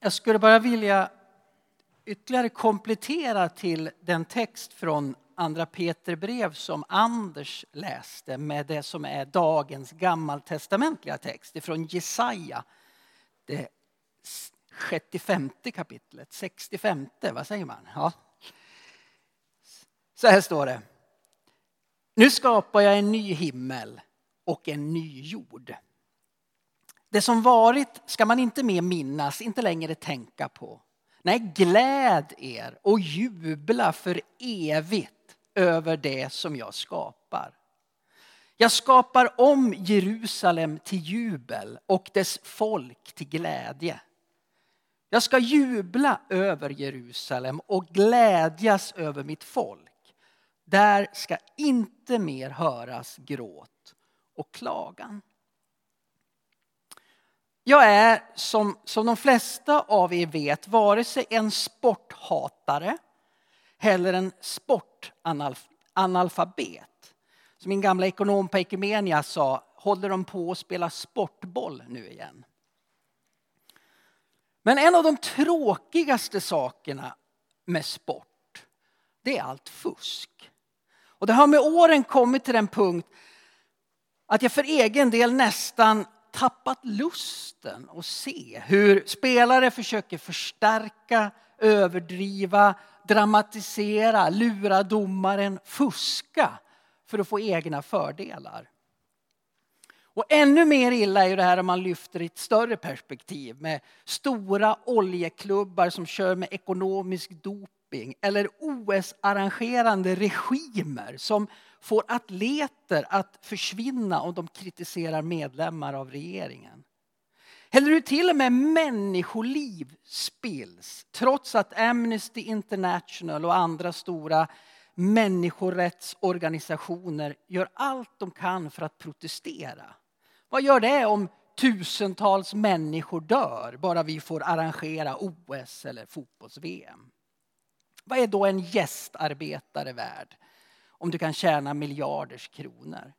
Jag skulle bara vilja ytterligare komplettera till den text från Andra Peter brev som Anders läste med det som är dagens gammaltestamentliga text ifrån Jesaja. Det 65 kapitlet, 65, vad säger man? Ja. Så här står det. Nu skapar jag en ny himmel och en ny jord. Det som varit ska man inte mer minnas, inte längre tänka på. Nej, gläd er och jubla för evigt över det som jag skapar. Jag skapar om Jerusalem till jubel och dess folk till glädje. Jag ska jubla över Jerusalem och glädjas över mitt folk. Där ska inte mer höras gråt och klagan. Jag är som, som de flesta av er vet vare sig en sporthatare eller en sportanalfabet. Som min gamla ekonom på Ekumenia sa, håller de på att spela sportboll nu igen? Men en av de tråkigaste sakerna med sport, det är allt fusk. Och det har med åren kommit till den punkt att jag för egen del nästan tappat lusten att se hur spelare försöker förstärka, överdriva, dramatisera, lura domaren, fuska för att få egna fördelar. Och ännu mer illa är det här om man lyfter i ett större perspektiv med stora oljeklubbar som kör med ekonomisk doping eller OS-arrangerande regimer som får atleter att försvinna om de kritiserar medlemmar av regeringen. Eller hur till och med människoliv spills trots att Amnesty International och andra stora människorättsorganisationer gör allt de kan för att protestera. Vad gör det om tusentals människor dör bara vi får arrangera OS eller fotbolls-VM? Vad är då en gästarbetare värd om du kan tjäna miljarders kronor?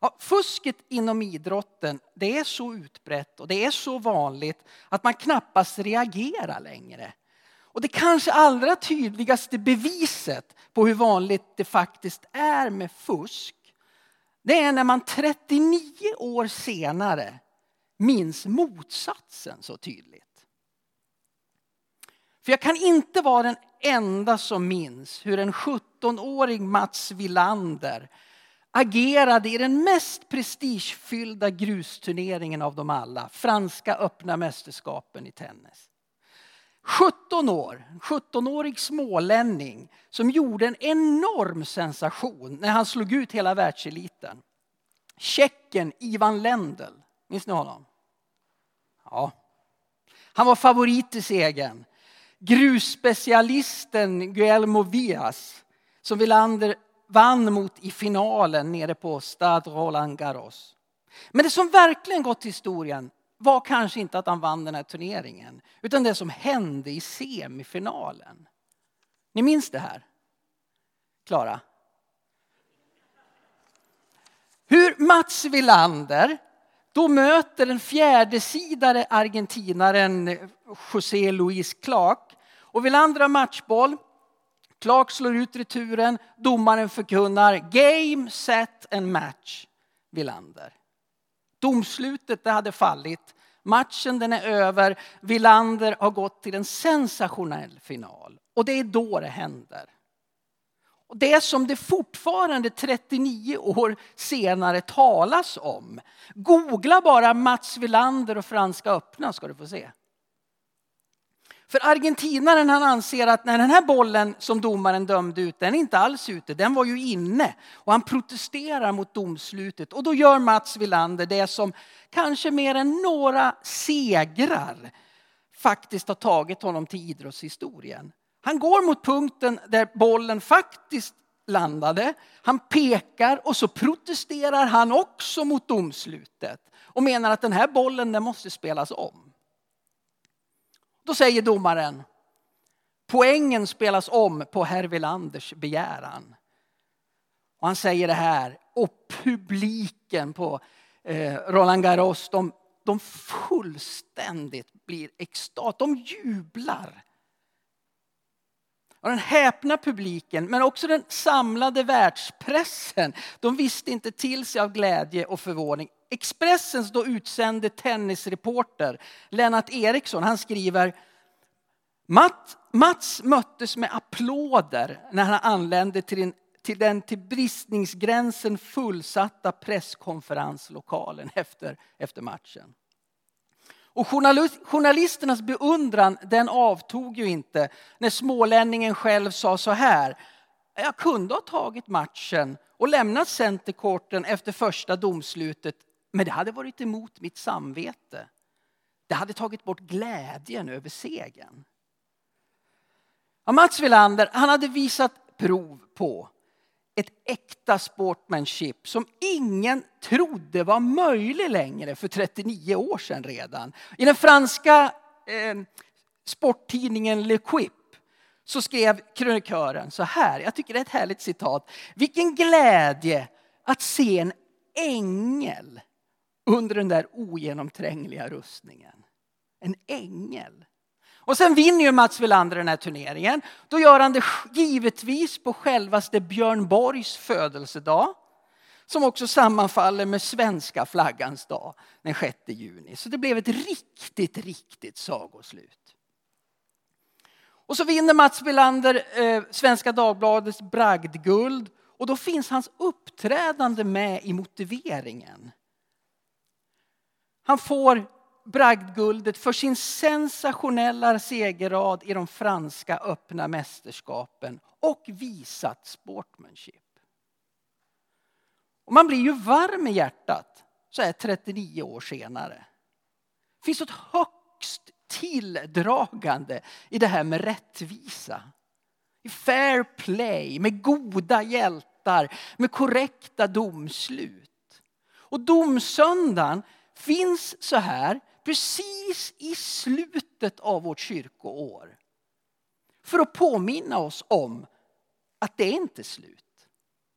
Ja, fusket inom idrotten det är så utbrett och det är så vanligt att man knappast reagerar längre. Och det kanske allra tydligaste beviset på hur vanligt det faktiskt är med fusk det är när man 39 år senare minns motsatsen så tydligt. För jag kan inte vara den enda som minns hur en 17-åring Mats Villander agerade i den mest prestigefyllda grusturneringen av dem alla, Franska öppna mästerskapen i tennis. 17 år, 17-årig smålänning som gjorde en enorm sensation när han slog ut hela världseliten. Tjecken Ivan Lendl, minns ni honom? Ja. Han var favorit i segern. Grusspecialisten Guillermo Vias som Wilander vann mot i finalen nere på Stade Roland Garros. Men det som verkligen gått till historien var kanske inte att han vann den här turneringen utan det som hände i semifinalen. Ni minns det här? Klara? Hur Mats Wilander då möter den fjärdesidare argentinaren eh, José Luis Clark. Och Wilander har matchboll. Clark slår ut returen. Domaren förkunnar game, set and match. Wilander. Domslutet det hade fallit. Matchen den är över. Villander har gått till en sensationell final. Och det är då det händer. Och det som det fortfarande 39 år senare talas om. Googla bara Mats Villander och Franska öppna ska du få se. För argentinaren han anser att när den här bollen som domaren dömde ut, den är inte alls ute, den var ju inne. Och han protesterar mot domslutet och då gör Mats Wilander det som kanske mer än några segrar faktiskt har tagit honom till idrottshistorien. Han går mot punkten där bollen faktiskt landade. Han pekar och så protesterar han också mot domslutet och menar att den här bollen den måste spelas om. Då säger domaren, poängen spelas om på herr Wilanders begäran. Och han säger det här och publiken på eh, Roland Garros, de, de fullständigt blir extat. De jublar. Och den häpna publiken, men också den samlade världspressen, de visste inte till sig av glädje och förvåning. Expressens då utsände tennisreporter Lennart Eriksson, han skriver Mats möttes med applåder när han anlände till den, till den till bristningsgränsen fullsatta presskonferenslokalen efter, efter matchen. Och journalisternas beundran den avtog ju inte när smålänningen själv sa så här. Jag kunde ha tagit matchen och lämnat centerkorten efter första domslutet men det hade varit emot mitt samvete. Det hade tagit bort glädjen över segern. Ja, Mats Wilander han hade visat prov på ett äkta sportmanship som ingen trodde var möjlig längre för 39 år sedan redan. I den franska eh, sporttidningen Le Quip så skrev krönikören så här, jag tycker det är ett härligt citat. Vilken glädje att se en ängel under den där ogenomträngliga rustningen. En ängel. Och sen vinner ju Mats Wilander den här turneringen. Då gör han det givetvis på självaste Björn Borgs födelsedag. Som också sammanfaller med svenska flaggans dag den 6 juni. Så det blev ett riktigt, riktigt sagoslut. Och så vinner Mats Wilander eh, Svenska Dagbladets bragdguld. Och då finns hans uppträdande med i motiveringen. Han får bragdguldet för sin sensationella segerrad i de franska öppna mästerskapen och visat sportmanship. Och man blir ju varm i hjärtat så här 39 år senare. Det finns ett högst tilldragande i det här med rättvisa. I fair play, med goda hjältar, med korrekta domslut. Och domsöndagen finns så här precis i slutet av vårt kyrkoår. För att påminna oss om att det är inte slut.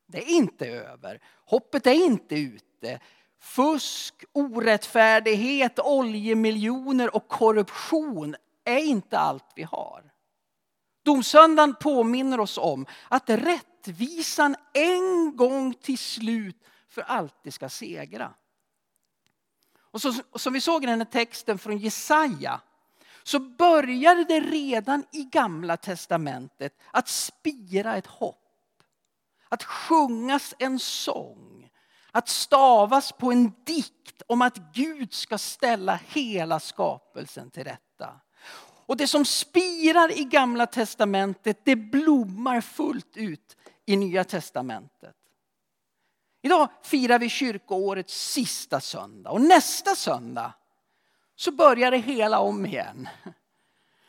Det är inte över. Hoppet är inte ute. Fusk, orättfärdighet, oljemiljoner och korruption är inte allt vi har. Domsöndagen påminner oss om att rättvisan en gång till slut för alltid ska segra. Och så, som vi såg i den här texten från Jesaja så började det redan i gamla testamentet att spira ett hopp. Att sjungas en sång. Att stavas på en dikt om att Gud ska ställa hela skapelsen till rätta. Och det som spirar i gamla testamentet det blommar fullt ut i nya testamentet. Idag firar vi kyrkoårets sista söndag och nästa söndag så börjar det hela om igen.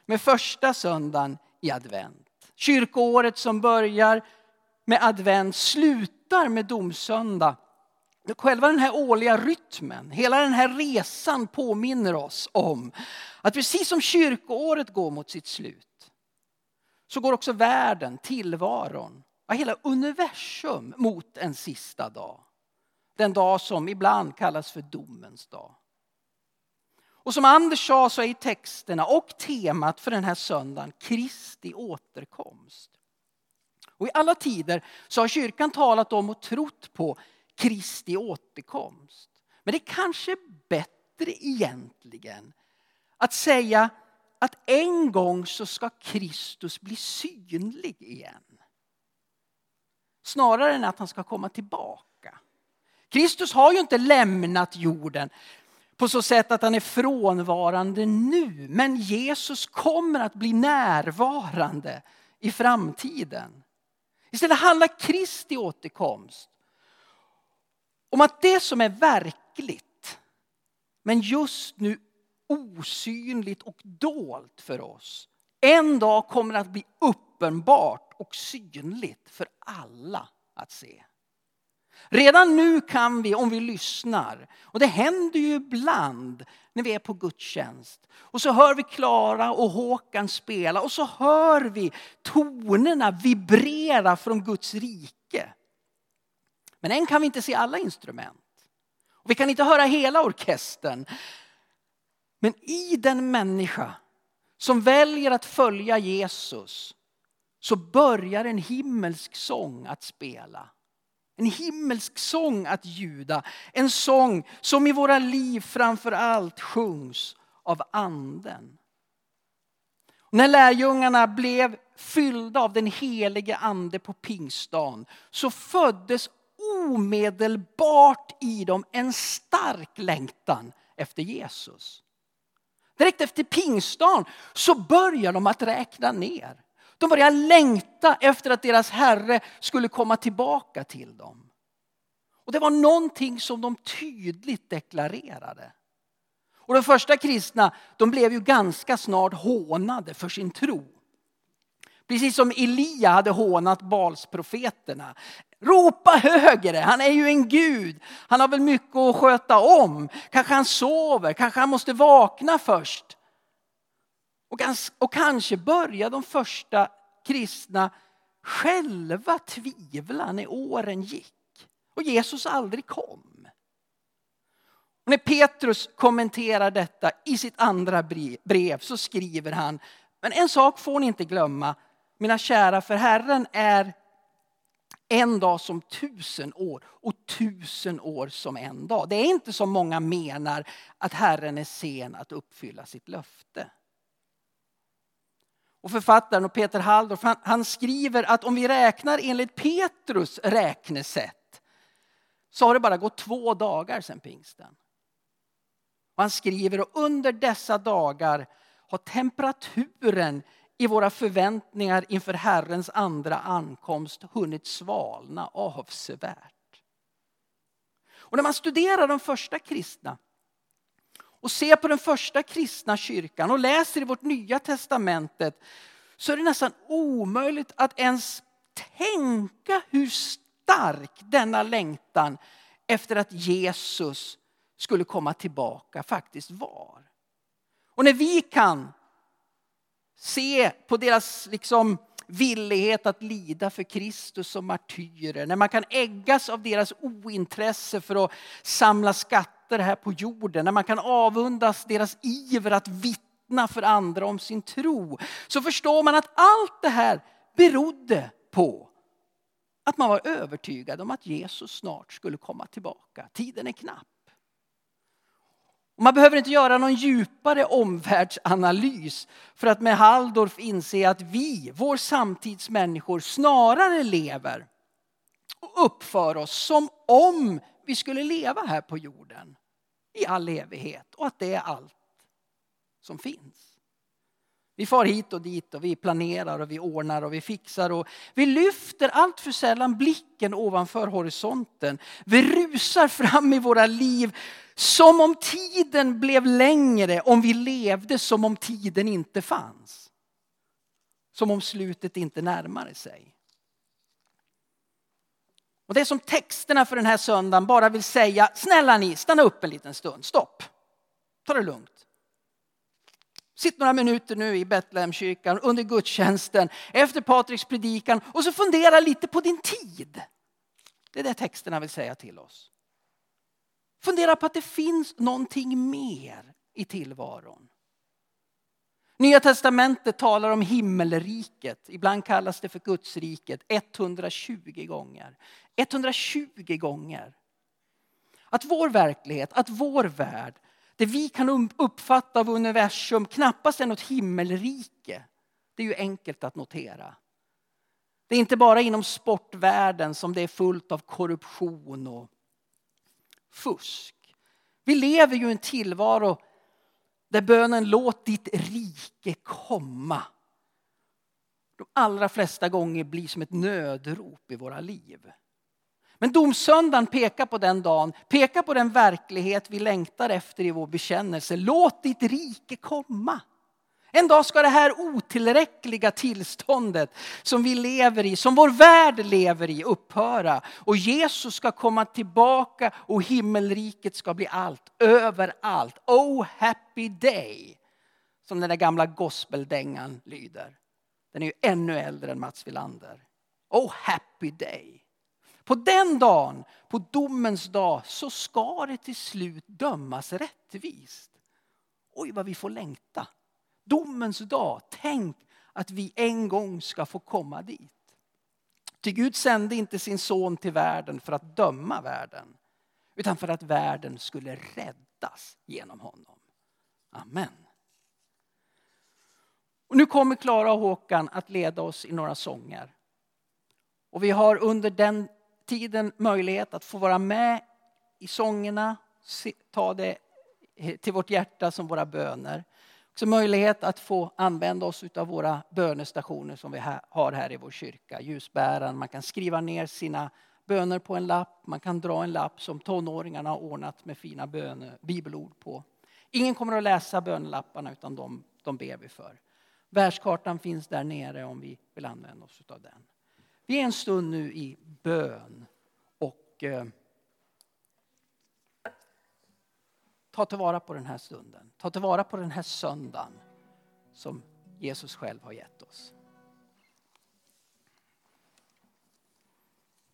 Med första söndagen i advent. Kyrkoåret som börjar med advent slutar med domsöndag. Själva den här årliga rytmen, hela den här resan påminner oss om att precis som kyrkoåret går mot sitt slut så går också världen, tillvaron ja, hela universum mot en sista dag. Den dag som ibland kallas för domens dag. Och som Anders sa så är texterna och temat för den här söndagen Kristi återkomst. Och I alla tider så har kyrkan talat om och trott på Kristi återkomst. Men det är kanske bättre egentligen att säga att en gång så ska Kristus bli synlig igen. Snarare än att han ska komma tillbaka. Kristus har ju inte lämnat jorden på så sätt att han är frånvarande nu. Men Jesus kommer att bli närvarande i framtiden. Istället handlar Kristi återkomst om att det som är verkligt men just nu osynligt och dolt för oss en dag kommer att bli uppenbart och synligt för alla att se. Redan nu kan vi, om vi lyssnar, och det händer ju ibland när vi är på gudstjänst. Och så hör vi Klara och Håkan spela och så hör vi tonerna vibrera från Guds rike. Men än kan vi inte se alla instrument. Och vi kan inte höra hela orkestern. Men i den människa som väljer att följa Jesus så börjar en himmelsk sång att spela. En himmelsk sång att ljuda. En sång som i våra liv framför allt sjungs av anden. När lärjungarna blev fyllda av den helige ande på pingstdagen så föddes omedelbart i dem en stark längtan efter Jesus. Direkt efter pingstdagen så börjar de att räkna ner. De börjar längta efter att deras Herre skulle komma tillbaka till dem. Och det var någonting som de tydligt deklarerade. Och de första kristna de blev ju ganska snart hånade för sin tro. Precis som Elia hade hånat Balsprofeterna. Ropa högre, han är ju en gud. Han har väl mycket att sköta om. Kanske han sover, kanske han måste vakna först. Och, och kanske börjar de första kristna själva tvivla när åren gick och Jesus aldrig kom. Och när Petrus kommenterar detta i sitt andra brev så skriver han, men en sak får ni inte glömma, mina kära, för Herren är en dag som tusen år och tusen år som en dag. Det är inte som många menar att Herren är sen att uppfylla sitt löfte. Och författaren och Peter Halldorf han, han skriver att om vi räknar enligt Petrus räknesätt så har det bara gått två dagar sedan pingsten. Och han skriver och under dessa dagar har temperaturen i våra förväntningar inför Herrens andra ankomst hunnit svalna avsevärt. Och när man studerar de första kristna och ser på den första kristna kyrkan och läser i vårt nya testamentet så är det nästan omöjligt att ens tänka hur stark denna längtan efter att Jesus skulle komma tillbaka faktiskt var. Och när vi kan se på deras liksom villighet att lida för Kristus som martyrer. När man kan äggas av deras ointresse för att samla skatter här på jorden. När man kan avundas deras iver att vittna för andra om sin tro. Så förstår man att allt det här berodde på att man var övertygad om att Jesus snart skulle komma tillbaka. Tiden är knapp. Man behöver inte göra någon djupare omvärldsanalys för att med Halldorf inse att vi, vår samtidsmänniskor, snarare lever och uppför oss som om vi skulle leva här på jorden i all evighet och att det är allt som finns. Vi far hit och dit och vi planerar och vi ordnar och vi fixar och vi lyfter allt för sällan blicken ovanför horisonten. Vi rusar fram i våra liv som om tiden blev längre om vi levde som om tiden inte fanns. Som om slutet inte närmade sig. Och det som texterna för den här söndagen bara vill säga, snälla ni, stanna upp en liten stund, stopp. Ta det lugnt. Sitt några minuter nu i Betlehemkyrkan under gudstjänsten efter Patriks predikan och så fundera lite på din tid. Det är det texterna vill säga till oss. Fundera på att det finns någonting mer i tillvaron. Nya testamentet talar om himmelriket, ibland kallas det för Gudsriket, 120 gånger. 120 gånger. Att vår verklighet, att vår värld det vi kan um- uppfatta av universum knappast är något himmelrike. Det är ju enkelt att notera. Det är inte bara inom sportvärlden som det är fullt av korruption och fusk. Vi lever ju i en tillvaro där bönen låt ditt rike komma. De allra flesta gånger blir som ett nödrop i våra liv. Men domsöndagen pekar på den dagen, pekar på den verklighet vi längtar efter i vår bekännelse. Låt ditt rike komma. En dag ska det här otillräckliga tillståndet som vi lever i, som vår värld lever i, upphöra. Och Jesus ska komma tillbaka och himmelriket ska bli allt, överallt. Oh happy day! Som den där gamla gospeldängan lyder. Den är ju ännu äldre än Mats Wilander. Oh happy day! På den dagen, på domens dag, så ska det till slut dömas rättvist. oj vad vi får längta. Domens dag, tänk att vi en gång ska få komma dit. Ty Gud sände inte sin son till världen för att döma världen, utan för att världen skulle räddas genom honom. Amen. Och nu kommer Klara och Håkan att leda oss i några sånger. Och vi har under den tiden möjlighet att få vara med i sångerna, ta det till vårt hjärta som våra böner. Också möjlighet att få använda oss av våra bönestationer som vi har här i vår kyrka. Ljusbäraren, man kan skriva ner sina böner på en lapp. Man kan dra en lapp som tonåringarna har ordnat med fina böner, bibelord på. Ingen kommer att läsa bönelapparna utan de, de ber vi för. Världskartan finns där nere om vi vill använda oss av den. Vi är en stund nu i bön och eh, ta tillvara på den här stunden. Ta tillvara på den här söndagen som Jesus själv har gett oss.